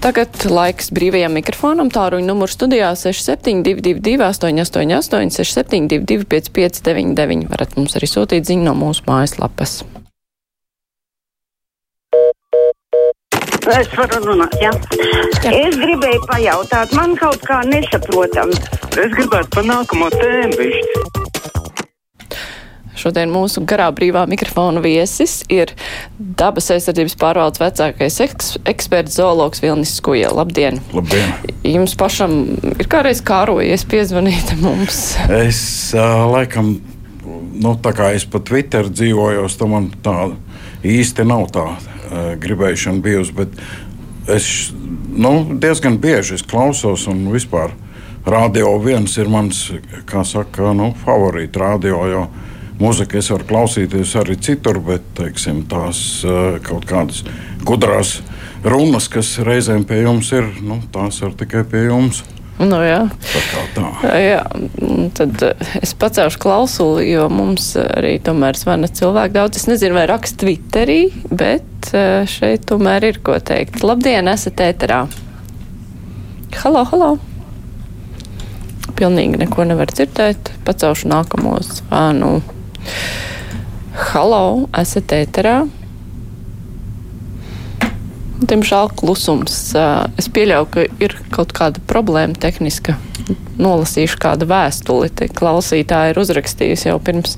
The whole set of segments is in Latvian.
Tagad laiks brīvajam mikrofonam. Tāruņa numurs studijā 6722, 888, 672, 559, varat mums arī sūtīt ziņu no mūsu mājaslapas. Es varu runāt, jā. jā. Es gribēju pajautāt, man kaut kā nesaprotam. Es gribētu pa nākamo tēmu višķi. Šodien mūsu garā brīvā mikrofona viesis ir dabas aizsardzības pārvaldes vecākais eks eksperts zoologs Vilnis Skuja. Labdien! Labdien! Jums pašam ir kādreiz kārojies piezvanīt mums? Es uh, laikam, nu tā kā es pat Twitter dzīvojos, tam man tā īsti nav tā uh, gribēšana bijusi, bet es nu, diezgan bieži es klausos un vispār. Radio viens ir mans, kā saka, nu, favorīts radio. Jo, uh, Mūzika es varu klausīties arī citur, bet teiksim, tās uh, kaut kādas gudrās runas, kas reizēm pie jums ir, nu, tās ir tikai pie jums. Nu, jā. Tā tā. jā, tad eh, es pacelšu klausuli, jo mums arī tomēr zvana cilvēki daudz. Es nezinu, vai raksta Twitterī, bet eh, šeit tomēr ir ko teikt. Labdien, esat ēterā. Halo, halo! Pilnīgi neko nevar dzirdēt. Pacelšu nākamo zvanu. Halo, esat ēterā? Diemžēl klusums. Es pieļauju, ka ir kaut kāda problēma tehniska. Nolasīšu kādu vēstuli. Te klausītāja ir uzrakstījusi jau pirms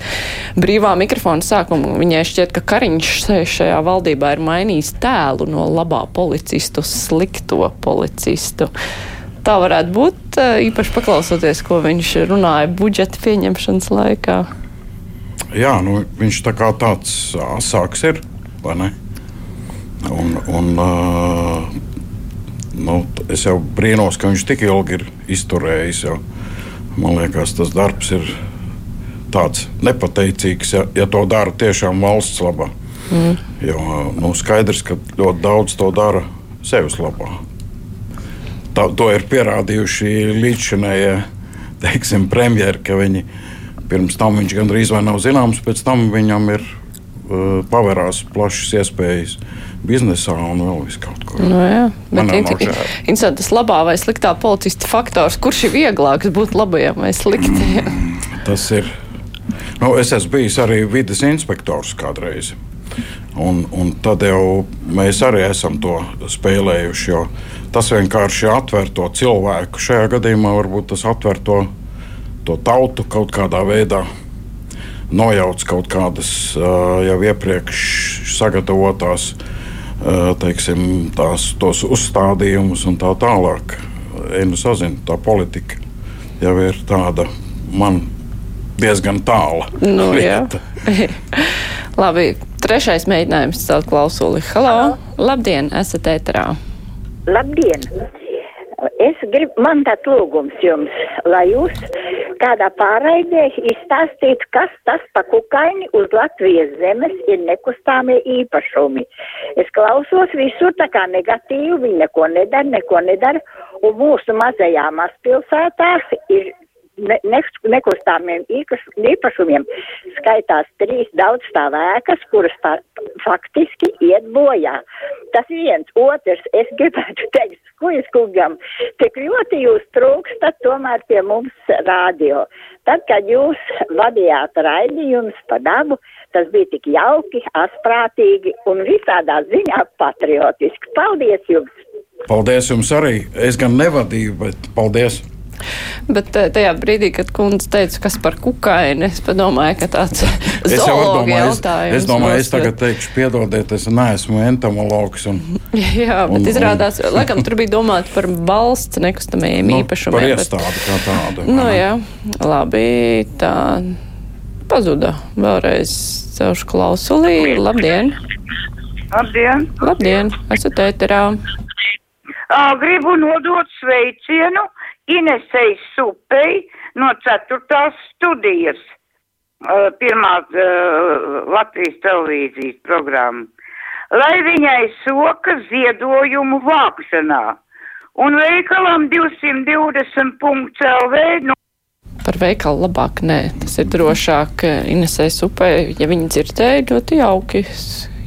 brīvā mikrofona sākuma. Viņai šķiet, ka Kariņš šajā valdībā ir mainījis tēlu no labā policistu uz slikto policistu. Tā varētu būt, īpaši paklausoties, ko viņš runāja budžeta pieņemšanas laikā jā, nu, viņš tā kā tāds asāks ir. Un, un, uh, nu, es jau brīnos, ka viņš tik ilgi ir izturējis. Jau. Man liekas, tas darbs ir tāds nepateicīgs, ja, ja to dara tiešām valsts labā. Mm. Jo nu, skaidrs, ka ļoti daudz to dara sevis labā. Tā, to ir pierādījuši līdzšinējie premjeri, ka viņi ir Pirms tam viņš gandrīz vai nav zināms, pēc tam viņam ir uh, pavērās plašas iespējas biznesā un vēl vis kaut kur. Nu, jā, bet interesanti, tas labā vai sliktā policista faktors, kurš ir vieglāks būt labajam vai sliktajam? Mm, tas ir. Nu, es esmu bijis arī vidas inspektors kādreiz. Un, un tad jau mēs arī esam to spēlējuši. Tas vienkārši atver to cilvēku. Šajā gadījumā varbūt tas atver to to tautu kaut kādā veidā nojauc kaut kādas jau iepriekš sagatavotās teiksim, tās, tos uzstādījumus un tā tālāk. Enu sazinu, tā politika jau ir tāda man diezgan tāla. Nu, Labi, trešais mēģinājums celt klausuli. Halo! Halo. Labdien, esat ēterā! Labdien! Es gribu, man tāds lūgums jums, lai jūs kādā pārraidē izstāstītu, kas tas pa kukaini uz Latvijas zemes ir nekustāmie īpašumi. Es klausos visur tā kā negatīvi, viņi neko nedara, neko nedara, un mūsu mazajā mazpilsētā ir ne, ne, nekustāmiem īpašumiem skaitās trīs daudzstāv ēkas, kuras tā, faktiski iet bojā. Tas viens, otrs, es gribētu teikt, skujas kungam, tik ļoti jūs trūkstat tomēr pie mums rādio. Tad, kad jūs vadījāt raidījumus pa dabu, tas bija tik jauki, asprātīgi un visādā ziņā patriotiski. Paldies jums! Paldies jums arī! Es gan nevadīju, bet paldies! Bet eh, tajā brīdī, kad kundze teica, kas par kukaini, es padomāju, ka tāds zoologi jautājums. Es, es domāju, es tagad teikšu, piedodiet, es neesmu entomologs. Un, Jā, bet un, izrādās, un, laikam tur bija domāts par valsts nekustamajiem nu, īpašumiem. Par iestādi bet, kā tādu. Nu jā, labi, tā pazuda. Vēlreiz celšu klausulī. Labdien! Labdien! Labdien! Esat ēterā! Gribu nodot sveicienu Inesei Supei no 4. studijas, pirmā Latvijas televīzijas programma, lai viņai soka ziedojumu vākšanā un veikalam 220.lv. No Par veikalu labāk nē, tas ir drošāk Inesei Supei, ja viņi dzirdēja ļoti jauki.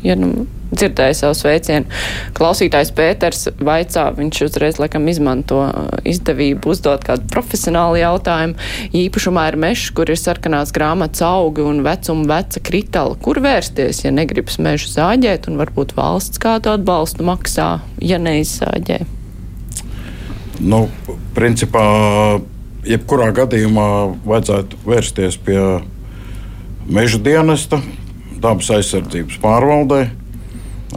Ja nu dzirdēja savu sveicienu. Klausītājs Pēters vaicā, viņš uzreiz laikam izmanto izdevību uzdot kādu profesionālu jautājumu. Īpašumā ir mežs, kur ir sarkanās grāmatas augi un vecuma veca kritāla. Kur vērsties, ja negribas mežu zāģēt un varbūt valsts kādu atbalstu maksā, ja neizsāģē? Nu, principā, jebkurā gadījumā vajadzētu vērsties pie meža dienesta, dabas aizsardzības pārvaldē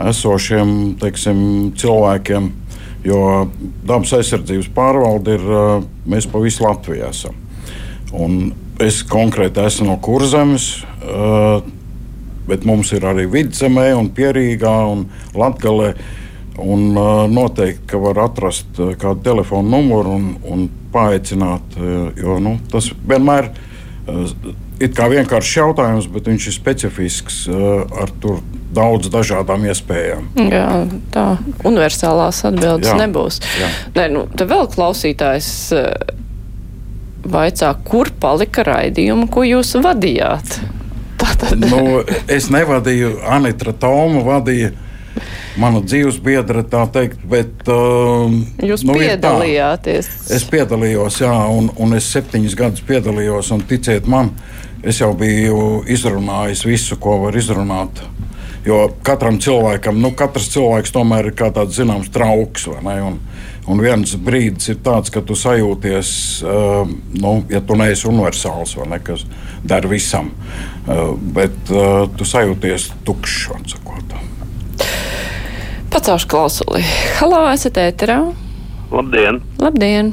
esošiem teiksim, cilvēkiem. Jo dabas aizsardzības pārvalde ir mēs pa visu Latviju esam. Un es konkrēti esmu no Kurzemes, bet mums ir arī vidzemē, un Pierīgā un Latgalē. Un noteikti, ka var atrast kādu telefonu numuru un, un paaicināt, jo nu, tas vienmēr ir kā vienkāršs jautājums, bet viņš ir specifisks ar tur daudz dažādām iespējām. Jā, tā universālās atbildes jā, nebūs. Jā. Nē, nu, te vēl klausītājs eh, vaicā, kur palika raidījuma, ko jūs vadījāt? Tātad. Nu, es nevadīju, Anita Toma vadīja. Mana dzīves biedra, tā teikt, bet. Uh, Jūs nu, piedalījāties? Es piedalījos, jā, un, un es septiņus gadus piedalījos, un ticiet man, es jau biju izrunājis visu, ko var izrunāt Jo katram cilvēkam, nu, katrs cilvēks tomēr ir kā tāds zināms trauks. Un, un viens brīdis ir tāds, ka tu sajūties, uh, nu, ja tu neesi universāls vai ne, kas der visam, uh, bet uh, tu sajūties tukšs. Pacaušu klausuli. Halo, esat ēterā? Labdien! Labdien!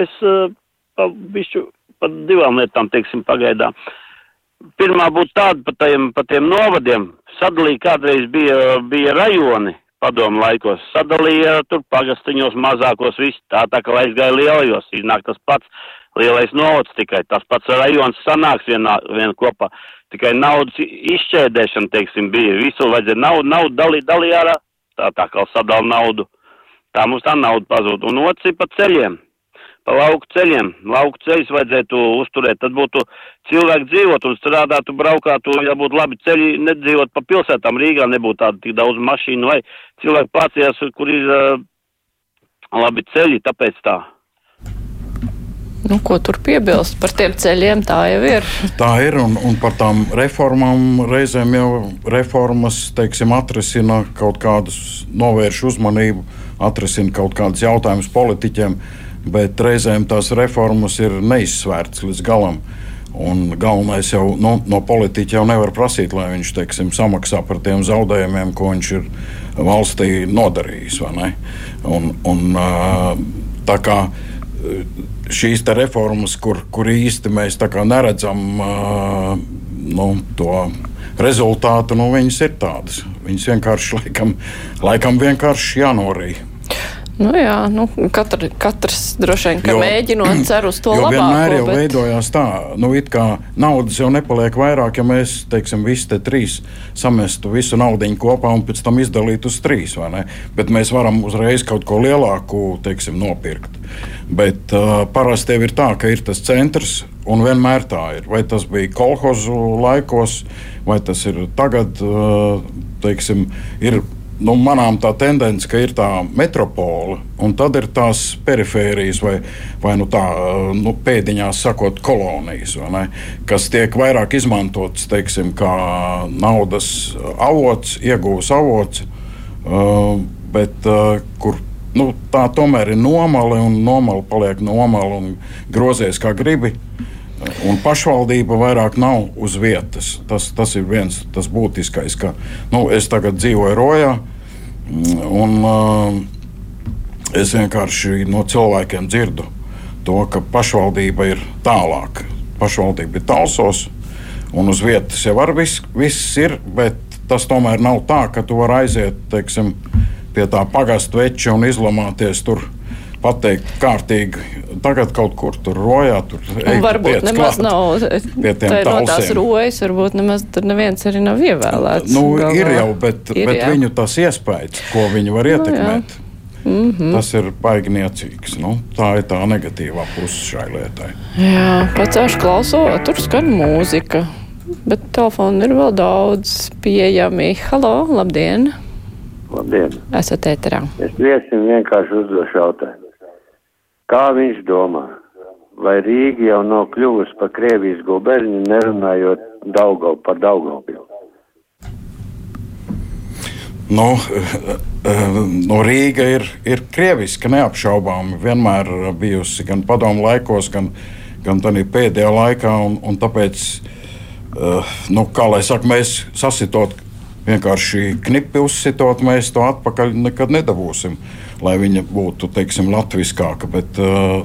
Es uh, pa, bišķu, pa divām lietām, teiksim, pagaidām. Pirmā būtu tāda par tiem, pa tiem novadiem, sadalīja, kādreiz bija, bija rajoni padomu laikos, sadalīja tur pagastiņos mazākos visu, tā tā kā aizgāja lielajos, iznāk tas pats lielais novads tikai, tas pats rajons sanāks vienā, vien kopā, tikai naudas izšķēdēšana, teiksim, bija, visu vajadzēja naudu, naudu dalīt, dalīja ārā, tā tā kā sadala naudu, tā mums tā nauda pazūd, un otrs ir pa ceļiem pa lauku ceļiem. Lauku ceļus vajadzētu uzturēt, tad būtu cilvēki dzīvot un strādātu, braukātu, ja būtu labi ceļi, nedzīvot pa pilsētām. Rīgā nebūtu tāda tik daudz mašīnu vai cilvēki pārcījās, kur ir uh, labi ceļi, tāpēc tā. Nu, ko tur piebilst par tiem ceļiem? Tā jau ir. Tā ir, un, un par tām reformām reizēm jau reformas teiksim, atrisina kaut kādus, novērš uzmanību, atrisina kaut kādus jautājumus politiķiem. Uh, bet reizēm tās reformas ir neizsvērtas līdz galam. Un galvenais jau nu, no politiķa jau nevar prasīt, lai viņš teiksim, samaksā par tiem zaudējumiem, ko viņš ir valstī nodarījis. Un, un, tā kā šīs reformas, kur, kur īsti mēs neredzam nu, to rezultātu, nu, viņas ir tādas. Viņas vienkārši laikam, laikam vienkārši jānorīja. Nu jā, nu, katra, katrs droši vien jo, mēģinot cer uz to labāko. Vienmēr jau bet... veidojās tā, nu, it kā naudas jau nepaliek vairāk, ja mēs, teiksim, visi te trīs samestu visu naudu kopā un pēc tam izdalītu uz trīs, vai ne? Bet mēs varam uzreiz kaut ko lielāku, teiksim, nopirkt. Bet uh, parasti jau ir tā, ka ir tas centrs, un vienmēr tā ir. Vai tas bija kolhozu laikos, vai tas ir tagad, uh, teiksim, ir nu, manām tā tendence, ka ir tā metropole, un tad ir tās perifērijas, vai, vai nu tā nu, pēdiņās sakot, kolonijas, kas tiek vairāk izmantotas teiksim, kā naudas avots, iegūs avots, bet kur nu, tā tomēr ir nomale, un nomale paliek nomale un grozies kā gribi. Un pašvaldība vairāk nav uz vietas. Tas, tas ir viens tas būtiskais, ka nu, es tagad dzīvoju Rojā, Un, uh, es vienkārši no cilvēkiem dzirdu to, ka pašvaldība ir tālāk. Pašvaldība ir tālsos, un uz vietas jau ar viss, viss ir, bet tas tomēr nav tā, ka tu vari aiziet teiksim, pie tā pagastu veča un izlamāties tur pateikt, kārtīgi. Tagad kaut kur tur rojā, tur varbūt nemaz klāt, nav. Pie tiem tā no tās rojas, varbūt nemaz tur neviens arī nav ievēlēts. Nu, galvā. ir jau, bet, ir, bet jā. viņu tas iespējas, ko viņi var ietekmēt. Nu, Mm -hmm. Tas ir baigniecīgs. Nu, tā ir tā negatīvā puse šai lietai. Jā, pats aš klausos, tur skan mūzika. bet telefonu ir vēl daudz pieejami. Halo, labdien! Labdien! Esat ēterā. Es viesim vienkārši uzdošu jautājumu. Kā viņš domā? Vai Rīga jau nav kļuvusi par Krievijas guberņu, nerunājot Daugau par Daugavpilu? Nu, no Rīga ir, ir krieviska neapšaubāmi. Vienmēr bijusi gan padomu laikos, gan, gan pēdējā laikā. Un, un tāpēc, nu, kā lai saka, mēs sasitot vienkārši knipi uzsitot, mēs to atpakaļ nekad nedabūsim. Lai viņa būtu teiksim, latviskāka, bet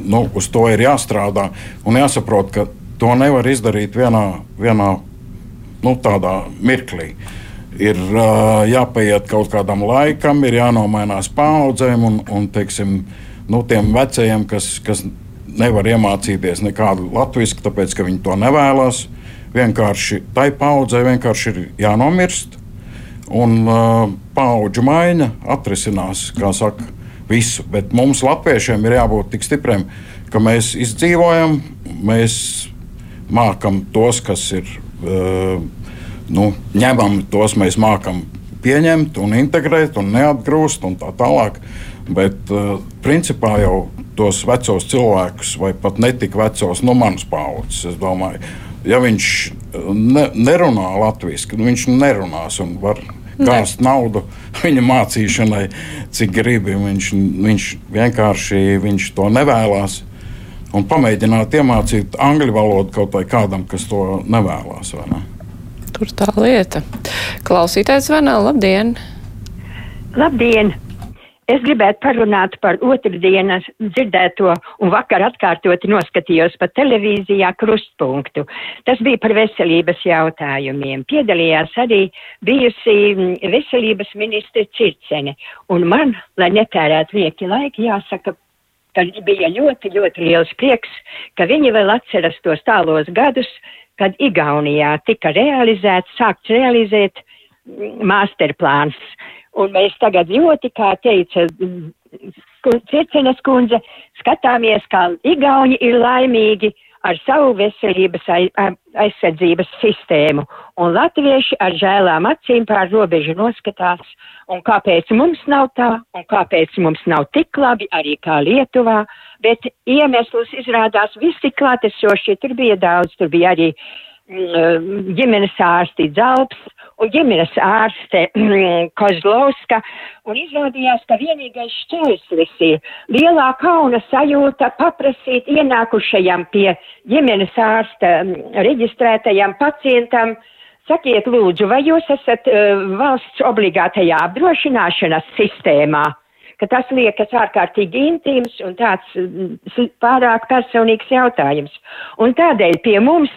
nu, uz to ir jāstrādā un jāsaprot, ka to nevar izdarīt vienā, vienā nu, tādā mirklī. Ir uh, jāpaiet kaut kādam laikam, ir jānomainās paudzēm un, un teiksim, nu, tiem vecajiem, kas, kas nevar iemācīties nekādu latviešu, tāpēc ka viņi to nevēlas. Vienkārši tai paudzei vienkārši ir jānomirst un uh, paudžu maiņa atrisinās, kā saka, visu. Bet mums, Latviešiem, ir jābūt tik stipriem, ka mēs izdzīvojam, mēs mākam tos, kas ir uh, nu, ņemami, tos mēs mākam pieņemt un integrēt un neatgrūst un tā tālāk. Bet, uh, principā, jau tos vecos cilvēkus, vai pat netik vecos, no manas paudzes, es domāju, ja viņš ne, nerunā latviešu, viņš nerunās un var gāzt naudu viņa mācīšanai, cik gribi. Viņš, viņš vienkārši viņš to nevēlas. Un pamēģināt iemācīt angļu valodu kaut vai kādam, kas to nevēlas. Ne? Tur tā lieta. Klausītājs Vanā, labdien! Labdien! Es gribētu parunāt par otrdienas dzirdēto un vakar atkārtoti noskatījos pa televīzijā krustpunktu. Tas bija par veselības jautājumiem. Piedalījās arī bijusi mm, veselības ministre Circene. Un man, lai netērētu lieki laiki, jāsaka, ka bija ļoti, ļoti liels prieks, ka viņi vēl atceras tos tālos gadus, kad Igaunijā tika realizēts, sākts realizēt mm, masterplāns Un mēs tagad ļoti, kā teica Circenes kundze, skatāmies, kā Igauni ir laimīgi ar savu veselības aizsardzības sistēmu, un latvieši ar žēlām acīm pār robežu noskatās, un kāpēc mums nav tā, un kāpēc mums nav tik labi arī kā Lietuvā, bet iemeslus izrādās visi klātesošie, tur bija daudz, tur bija arī mm, ģimenes ārsti Dzalps, un ģimenes ārste Kozlovska, un izrādījās, ka vienīgais šķērslis ir lielā kauna sajūta paprasīt ienākušajam pie ģimenes ārsta reģistrētajam pacientam, sakiet lūdzu, vai jūs esat uh, valsts obligātajā apdrošināšanas sistēmā? ka tas liekas ārkārtīgi intīms un tāds pārāk personīgs jautājums. Un tādēļ pie mums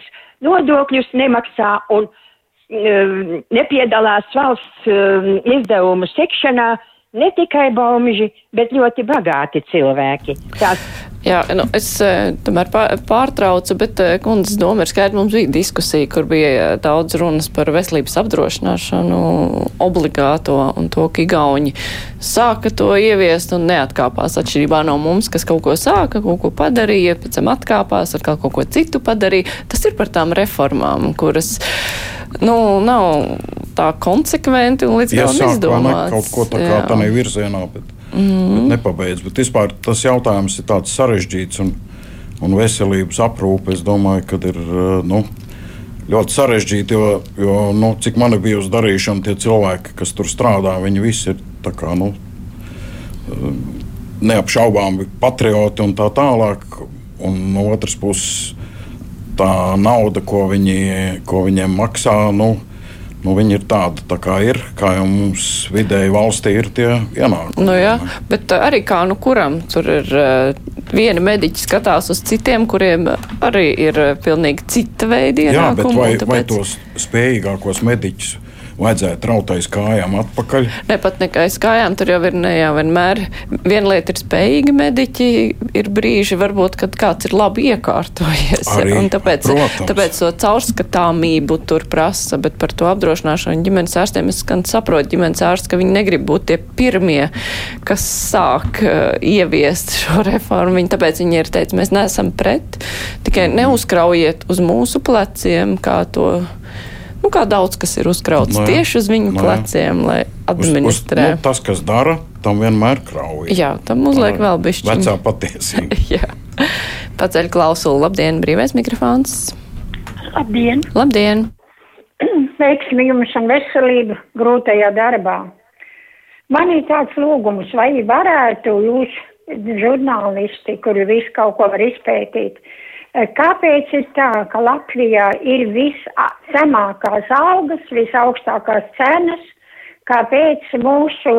nodokļus nemaksā un Um, nepiedalās valsts um, izdevumu sekšanā ne tikai baumiži, bet ļoti bagāti cilvēki. Tās Jā, nu, es eh, tomēr pārtraucu, bet eh, kundzes doma ir skaidra. Mums bija diskusija, kur bija eh, daudz runas par veselības apdrošināšanu obligāto un to, ka Igauni sāka to ieviest un neatkāpās atšķirībā no mums, kas kaut ko sāka, kaut ko padarīja, pēc tam atkāpās, atkal kaut ko citu padarīja. Tas ir par tām reformām, kuras nu, nav tā konsekventi un līdz galam izdomāts. Kaut ko tā kā tādā virzienā. Bet mm. bet nepabeidz. Bet vispār tas jautājums ir tāds sarežģīts un, un veselības aprūpe, es domāju, ka ir. Eh, nu, Ļoti sarežģīti, jo, jo nu, cik man ir bijusi darīšana, tie cilvēki, kas tur strādā, viņi visi ir kā, nu, eh, neapšaubāmi patrioti un tā tālāk. Un no otras puses, tā nauda, ko, viņi, ko viņiem maksā, nu, Nu, viņi ir tādi, tā kā ir, kā jau mums vidēji valstī ir tie ienākumi. Nu, jā, bet uh, arī kā nu kuram tur ir uh, viena mediķa skatās uz citiem, kuriem arī ir uh, pilnīgi cita veida ienākumi. Jā, bet vai, tāpēc... vai tos spējīgākos mediķus vajadzētu rautais kājām atpakaļ. Ne pat nekais kājām, tur jau ir ne jau vienmēr. Viena lieta ir spējīgi mediķi, ir brīži varbūt, kad kāds ir labi iekārtojies. Arī, un tāpēc, protams. tāpēc to caurskatāmību tur prasa, bet par to apdrošināšanu ģimenes ārstiem es gan saprotu ģimenes ārsts, ka viņi negrib būt tie pirmie, kas sāk uh, ieviest šo reformu. Viņi, tāpēc viņi ir teicis, mēs neesam pret, tikai neuzkraujiet uz mūsu pleciem, kā to nu, kā daudz kas ir uzkrauts Nu jā. tieši uz viņu Nu jā. pleciem, lai Uz, uz, administrē. nu, tas, kas dara, tam vienmēr krauj. Jā, tam uzliek vēl bišķiņu. Vecā patiesība. Jā. Paceļ klausulu. Labdien, brīvais mikrofons. Labdien! Labdien! Veiksmi jums un veselību grūtajā darbā. Man ir tāds lūgums, vai varētu jūs, žurnālisti, kuri visu kaut ko var izpētīt, eh, kāpēc ir tā, ka Latvijā ir viszemākās algas, visaugstākās cenas, kāpēc mūsu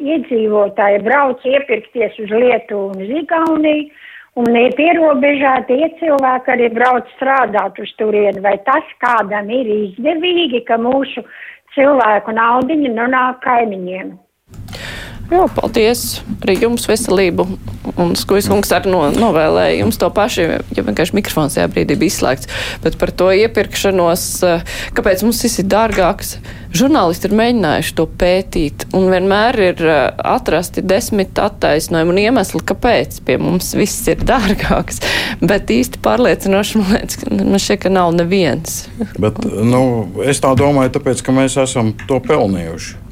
iedzīvotāji brauc iepirkties uz Lietuvu un Zigauniju, un ir pierobežā tie cilvēki arī brauc strādāt uz turieni, vai tas kādam ir izdevīgi, ka mūsu cilvēku naudiņa nonāk kaimiņiem. Jā, paldies arī jums veselību. Un Skuiskungs arī no, novēlēja jums to pašu, ja vienkārši mikrofons tajā brīdī bija izslēgts. Bet par to iepirkšanos, eh, kāpēc mums viss ir dārgāks, žurnālisti ir mēģinājuši to pētīt. Un vienmēr ir eh, atrasti desmit attaisnojumi un iemesli, kāpēc pie mums viss ir dārgāks. Bet īsti pārliecinoši man liekas, ka man šķiet, ka nav neviens. Bet, nu, es tā domāju, tāpēc, ka mēs esam to pelnījuši.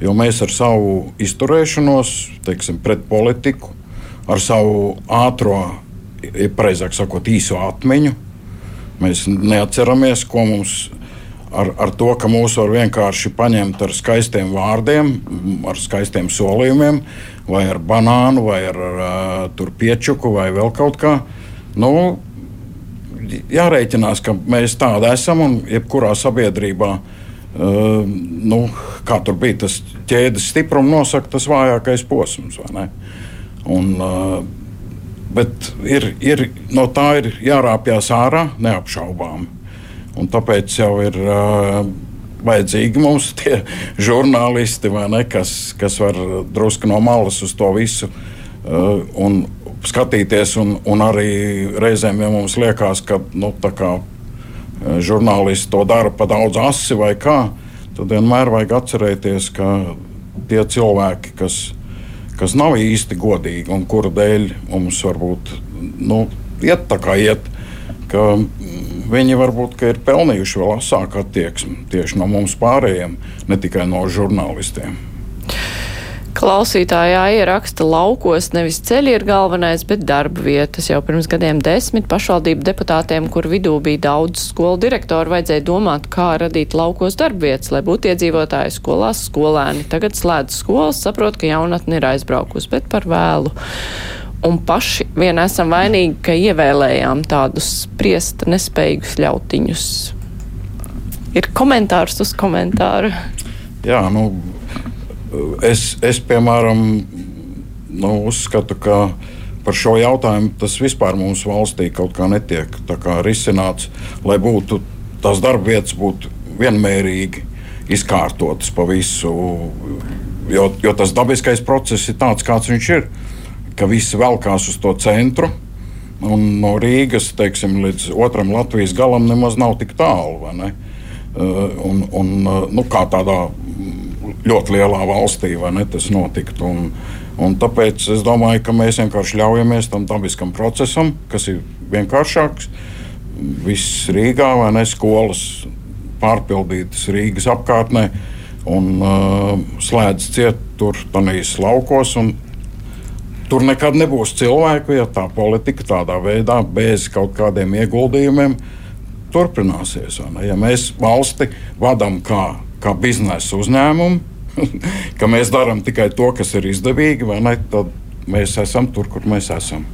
Jo mēs ar savu izturēšanos, teiksim, pret politiku, ar savu ātrā, precīzāk sakot, īso atmiņu, mēs neatceramies, ko mums ar, ar to, ka mūs var vienkārši paņemt ar skaistiem vārdiem, ar skaistiem solījumiem, vai ar banānu, vai ar, ar piečuku, vai vēl kaut kā. Nu, jārēķinās, ka mēs tādi esam un jebkurā sabiedrībā. Uh, nu, kā tur bija tas ķēdes stiprums, nosaka tas vājākais posms. Un, uh, bet ir, ir, no tā ir jārāpjas ārā, neapšaubām. Un tāpēc jau ir uh, vajadzīgi mums tie žurnālisti, ne, kas, kas var drusku no malas uz to visu uh, un skatīties. Un, un arī reizēm, ja mums liekas, ka nu, tā kā žurnālisti to dara pa daudz asi vai kā, tad vienmēr vajag atcerēties, ka tie cilvēki, kas, kas nav īsti godīgi un kuru dēļ mums varbūt nu, iet tā kā iet, ka viņi varbūt ir pelnījuši vēl asāku attieksmi tieši no mums pārējiem, ne tikai no žurnālistiem. Klausītājā ieraksta laukos nevis ceļi ir galvenais, bet darba vietas. Jau pirms gadiem desmit pašvaldību deputātiem, kur vidū bija daudz skolu direktoru, vajadzēja domāt, kā radīt laukos darba vietas, lai būtu iedzīvotāji skolās skolēni. Tagad slēdz skolas, saprot, ka jaunatni ir aizbraukus, bet par vēlu. Un paši vien esam vainīgi, ka ievēlējām tādus spriest nespējīgus ļautiņus. Ir komentārs uz komentāru. Jā, nu, Es, es piemēram, nu, uzskatu, ka par šo jautājumu tas vispār mūsu valstī kaut kā netiek kā risināts, lai būtu tās darba vietas būtu vienmērīgi izkārtotas pa visu. Jo, jo tas dabiskais process ir tāds, kāds viņš ir. Ka visi velkās uz to centru, un no Rīgas teiksim, līdz otram Latvijas galam nemaz nav tik tālu. Un, un, nu, kā tādā ļoti lielā valstī, vai ne, tas notiktu. Un, un tāpēc es domāju, ka mēs vienkārši ļaujamies tam dabiskam procesam, kas ir vienkāršāks. Viss Rīgā vai ne skolas pārpildītas Rīgas apkārtnē un uh, slēdz ciet tur tanīs laukos. Tur nekad nebūs cilvēku, ja tā politika tādā veidā, bez kaut kādiem ieguldījumiem, turpināsies. Ja mēs valsti vadām kā, kā biznesa uzņēmumu, ka mēs darām tikai to, kas ir izdevīgi, vai ne? Tad mēs esam tur, kur mēs esam.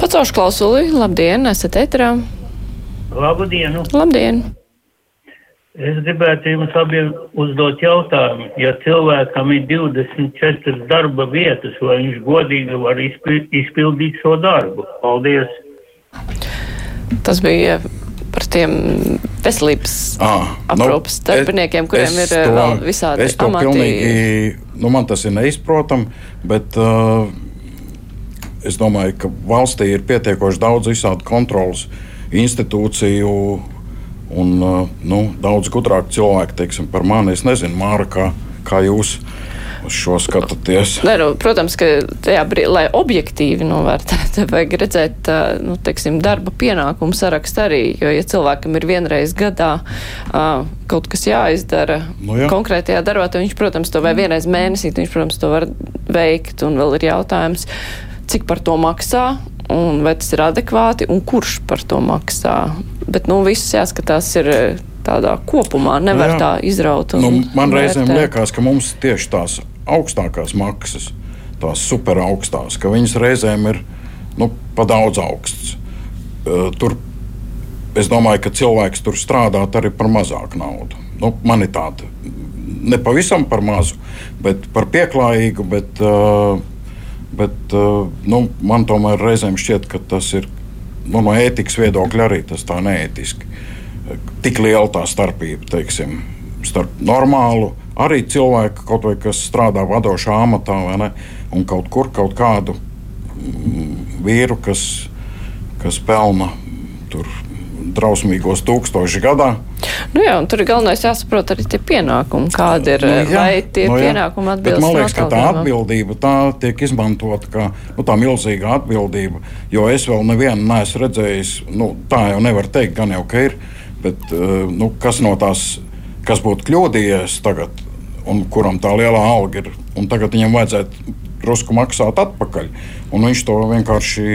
Pacaušu klausuli, labdien, esat ēterā. Labdien! Labdien! Es gribētu jums abiem uzdot jautājumu. Ja cilvēkam ir 24 darba vietas, vai viņš godīgi var izpildīt šo darbu? Paldies! Tas bija par tiem veselības Ah, aprūpas nu, darbiniekiem, kuriem ir to- vēl visādi es amati. Pilnīgi, nu, man tas ir neizprotami, bet uh, es domāju, ka valstī ir pietiekoši daudz visādu kontrolas institūciju. Un, uh, nu, daudz gudrāk cilvēki teiksim, par mani. Es nezinu, Māra, kā, kā jūs uz šo skatāties. Ne, nu, protams, ka tajā brīdī, lai objektīvi novērtētu, vajag redzēt nu, teiksim, darba pienākumu sarakstu arī. Jo, ja cilvēkam ir vienreiz gadā kaut kas jāizdara Nu jā. konkrētajā darbā, tad viņš, protams, to vai vienreiz mēnesī, viņš, protams, to var veikt. Un vēl ir jautājums, cik par to maksā. Un vai tas ir adekvāti un kurš par to maksā? Bet nu, viss jāskatās ir tādā kopumā. Nevar Nu jā. tā izraut. Nu, man reizēm vērtēt. liekas, ka mums tieši tās augstākās maksas, tās super augstās, ka viņas reizēm ir nu, pa daudz augstas. Tur es domāju, ka cilvēks tur strādāt arī par mazāku naudu. Nu, man ir tāda, ne pavisam par mazu, bet par pieklājīgu. Bet, bet nu, man tomēr reizēm šķiet, ka tas ir nu, no ētikas viedokļa arī tas tā neētiski. Tik liela tā starpība, teiksim, starp normālu, arī cilvēku, kaut vai kas strādā vadošā amatā, vai ne, un kaut kur kaut kādu mm, vīru, kas, kas pelna tur drausmīgos tūkstoši gadā. Nu jā, tur ir galvenais jāsaprot arī tie pienākumi, kādi ir, Nu, jā, vai tie nu, jā. pienākumi Bet atbilst Man liekas, ka tā atbildība tā tiek izmantota kā nu, tā milzīga atbildība. Jo es vēl nevienu neesmu redzējis, nu, tā jau nevar teikt, gan jau ka ir. Bet, eh, nu, kas no tās, kas būtu kļūdījies tagad, un kuram tā lielā alga ir, un tagad viņam vajadzētu drusku maksāt atpakaļ, viņš to vienkārši.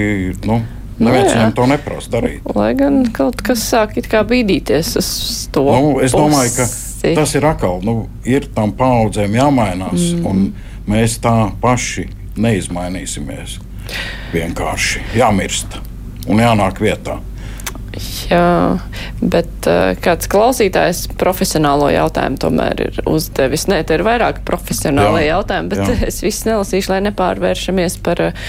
Nu, Nu, Neviens viņam to neprasa darīt. Lai gan kaut kas sāk bīdīties uz to. Nu, es domāju, ka pusi. tas ir atkal. Nu, ir tam paudzēm jāmainās, mm. un mēs tā paši neizmainīsimies. Vienkārši jāmirst un jānāk vietā. Jā, bet uh, kāds klausītājs profesionālo jautājumu tomēr ir uzdevis. Nē, te ir vairāk profesionāli Jā, jautājumi, bet jā. es visu nelasīšu, lai nepārvēršamies par uh,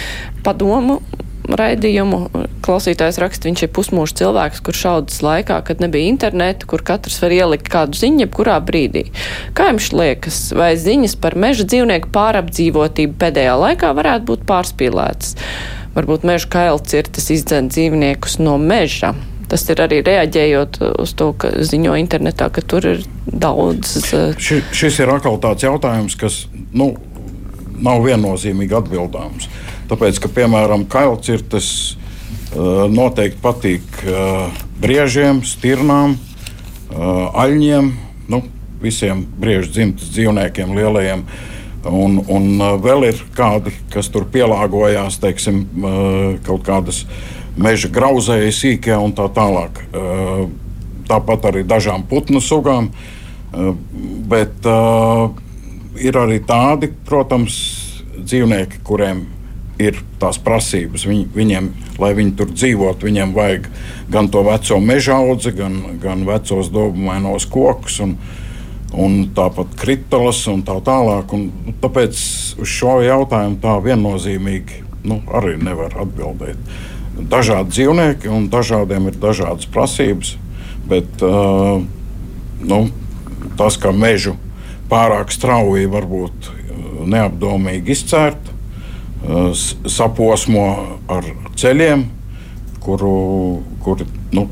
padomu. Raidījumu klausītājs raksta, viņš ir pusmūžs cilvēks, kurš šaudas laikā, kad nebija interneta, kur katrs var ielikt kādu ziņu, jebkurā brīdī. Kā jums liekas, vai ziņas par meža dzīvnieku pārapdzīvotību pēdējā laikā varētu būt pārspīlētas? Varbūt meža kailcirtas izdzen dzīvniekus no meža. Tas ir arī reaģējot uz to, ka ziņo internetā, ka tur ir daudz. eh, Ši, šis ir atkal tāds jautājums, kas nu, nav viennozīmīgi atbildāms. Tāpēc, ka, piemēram, kailcirtes uh, noteikti patīk uh, briežiem, stirnām, uh, aļņiem, nu, visiem briežu dzimtas dzīvniekiem, lielajiem. Un, un uh, vēl ir kādi, kas tur pielāgojās, teiksim, uh, kaut kādas meža grauzēji, sīkie un tā tālāk. Tāpat arī dažām putnu sugām. Bet ir arī tādi, protams, dzīvnieki, kuriem ir tās prasības. Viņ, viņiem, lai viņi tur dzīvotu, viņiem vajag gan to veco meža audzi, gan, gan vecos dobumainos kokus. Un, Un tāpat kritulas un tā tālāk. Un, tāpēc uz šo jautājumu tā viennozīmīgi nu, arī nevar atbildēt. Dažādi dzīvnieki un dažādiem ir dažādas prasības. Bet uh, nu, tas, ka mežu pārāk strauji varbūt uh, neapdomīgi izcērt, uh, saposmo ar ceļiem, kuru, kuri nu,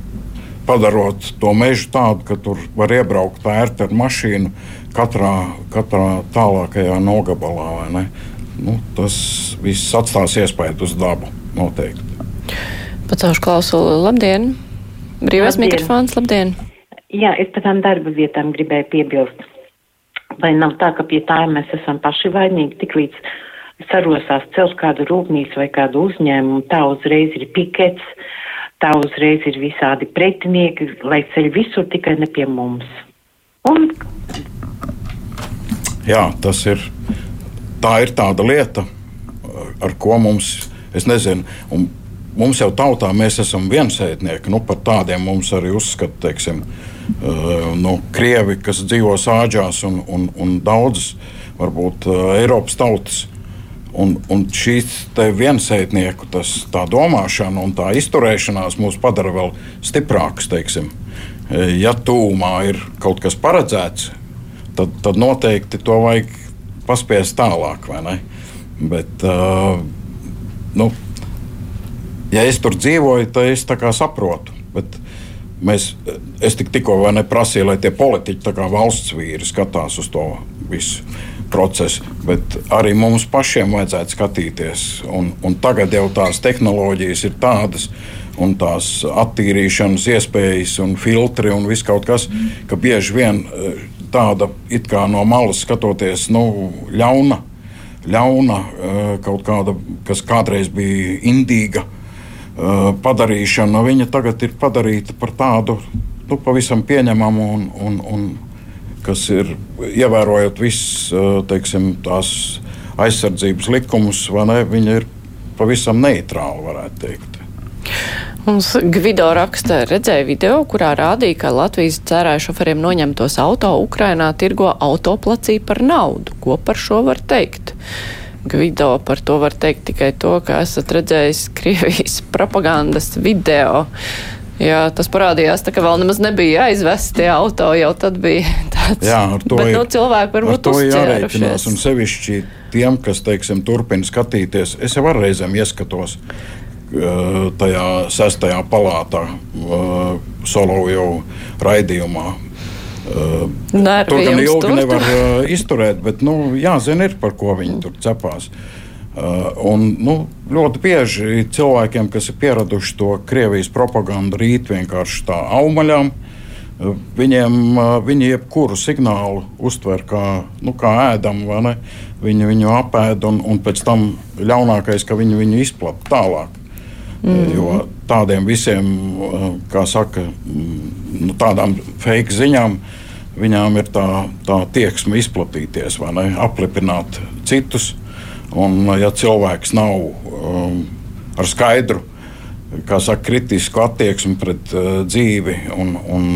padarot to mežu tādu, ka tur var iebraukt ērti ar mašīnu katrā, katrā tālākajā nogabalā. Nu, tas viss atstās iespēju uz dabu noteikti. Pacaušu klausuli. Labdien! Brīvais Labdien. mikrofons, labdien! Jā, es par tām darba vietām gribēju piebilst. Vai nav tā, ka pie tā mēs esam paši vainīgi, tik līdz sarosās celt kādu rūpnīcu vai kādu uzņēmumu, tā uzreiz ir pikets, tā uzreiz ir visādi pretinieki, lai ceļ visur tikai ne pie mums. Un Jā, tas ir. Tā ir tāda lieta, ar ko mums, es nezinu, un mums jau tautā mēs esam viensētnieki. Nu, par tādiem mums arī uzskata, teiksim, uh, nu, krievi, kas dzīvo sāģās un, un, un daudzas, varbūt, uh, Eiropas tautas. Un, un šīs viensētnieku tas, domāšana un tā izturēšanās mūs padara vēl stiprākus. Teiksim. Ja tūmā ir kaut kas paredzēts, tad, tad noteikti to vajag paspiest tālāk. Bet, uh, nu, ja es tur dzīvoju, tad es saprotu. Bet mēs, es tik, tikko neprasīju, lai tie politiķi, kā valsts vīri, skatās uz to visu procesu, bet arī mums pašiem vajadzētu skatīties. Un, un tagad jau tās tehnoloģijas ir tādas, un tās attīrīšanas iespējas, un filtri un viss kaut kas, ka bieži vien tāda it kā no malas skatoties, nu, ļauna, ļauna kaut kāda, kas kādreiz bija indīga padarīšana, viņa tagad ir padarīta par tādu nu, pavisam pieņemamu un, un, un kas ir ievērojot visas tās aizsardzības likumus, ne? Viņa ir pavisam neitrāla, varētu teikt. Mums Gvido raksta, redzēja video, kurā rādīja, ka Latvijas dzērāju šoferiem noņemtos auto Ukrainā tirgo autoplacī par naudu. Ko par šo var teikt? Gvido par to var teikt tikai to, ka esat redzējis Krievijas propagandas video. Jā, tas parādījās, tā, ka vēl nemaz nebija aizvesti auto, jau tad bija tāds. Jā, ar to Bet, ir, nu, cilvēki varbūt ar to jārēķinās. Un sevišķi tiem, kas, teiksim, turpina skatīties, es jau ar reizēm ieskatos tajā sestajā palātā, solo jau raidījumā. Eh, Nervi Tur gan ilgi tur, nevar uh, izturēt, bet nu, jāzina, ir, par ko viņi tur cepās. Uh, un, nu, ļoti bieži cilvēkiem, kas ir pieraduši to Krievijas propagandu, rīt vienkārši tā augaļām, uh, viņiem uh, viņi jebkuru signālu uztver kā, nu, kā ēdamu? Viņi viņu apēd, un, un pēc tam ļaunākais, ka viņi viņu izplatīja tālāk. Mm. Jo tādiem visiem, uh, kā saka, nu, tādām fake ziņām, viņām ir tā, tā tieksme izplatīties, ne? Aplipināt citus. Un, ja cilvēks nav um, ar skaidru, kā saka, kritisku attieksmi pret uh, dzīvi un, un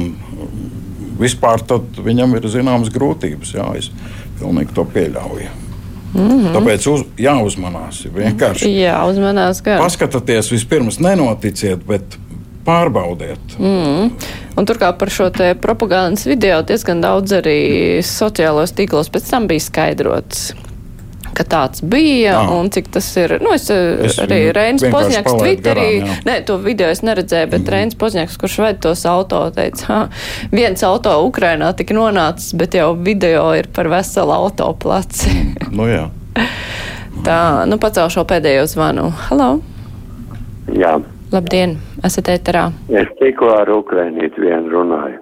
vispār, tad viņam ir zināmas grūtības. Jā, es pilnīgi to pieļauju. Mm -hmm. Tāpēc uz, jāuzmanās. Vienkārši Jā, uzmanās gan. paskatieties, vispirms nenoticiet, bet pārbaudiet. Mm. Un turklāt par šo propagandas video diezgan daudz arī sociālos tīklos pēc tam bija skaidrots. Ka tāds bija Jā. un cik tas ir. Nu, es, Es es arī Pozņaks palaidu Twitterī. garām. Nē, to video es neredzēju, bet mm. Reinis Pozņaks, kurš ved tos auto, teica, ha, viens auto Ukrainā tika nonācis, bet jau video ir par veselu autoplaci. Nu, jā. Tā, nu pacēl šo pēdējo zvanu. Halo! Jā, Labdien! Esat ēterā! es tikko ar Ukrainīti vienu runāju.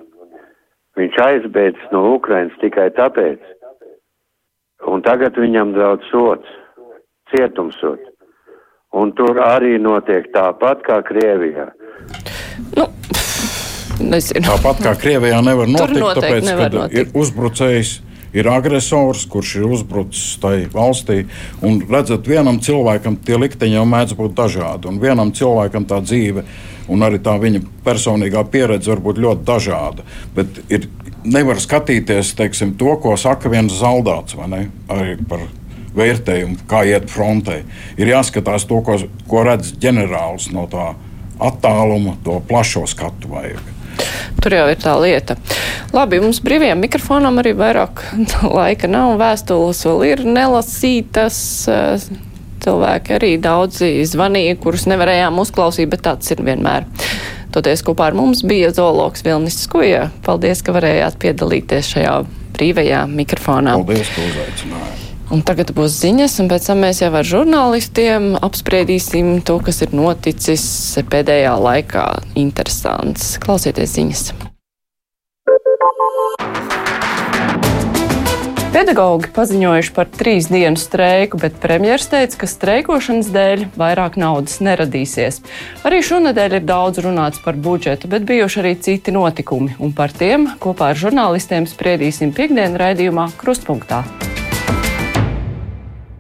Viņš aizbēdz no Ukrainas tikai tāpēc, un tagad viņam draudz sots, cietumsots. Un tur arī notiek tāpat kā Krievijā. Nezinu. Tāpat kā Krievijā nevar notikt, tāpēc, nevar kad notikt. ir uzbrucējs, ir agresors, kurš ir uzbrucis tai valstī. Un redzat, vienam cilvēkam tie likteņi jau mēdz būt dažādi, un vienam cilvēkam tā dzīve un arī tā viņa personīgā pieredze var būt ļoti dažāda. Bet ir, nevar skatīties teiksim, to, ko saka viens zaldāts? Arī par vērtējumu, kā iet frontē. Ir jāskatās to, ko, ko redz ģenerālis no tā attāluma, to plašo skatu vajag. Tur jau ir tā lieta. Labi, mums brīvajam mikrofonam arī vairāk laika nav. Vēstules vēl ir nelasītas. Cilvēki arī daudzi zvanīja, kurus nevarējām uzklausīt, bet tāds ir vienmēr. Toties kopā ar mums bija zoologs Vilnis Skuja. Paldies, ka varējāt piedalīties šajā brīvajā mikrofonā. Paldies, ka uzaicinājāt! Un tagad būs ziņas, un pēc tam mēs jau ar žurnālistiem apspriedīsim to, kas ir noticis pēdējā laikā. Interesants. Klausieties ziņas. Pedagogi paziņojuši par trīs dienu streiku, bet premjerministrs teica, ka streikošanas dēļ vairāk naudas neradīsies. Arī šonadēļ ir daudz runāts par budžetu, bet bijuši arī citi notikumi, un par tiem kopā ar žurnālistiem spriedīsim piekdienu raidījumā Krustpunktā.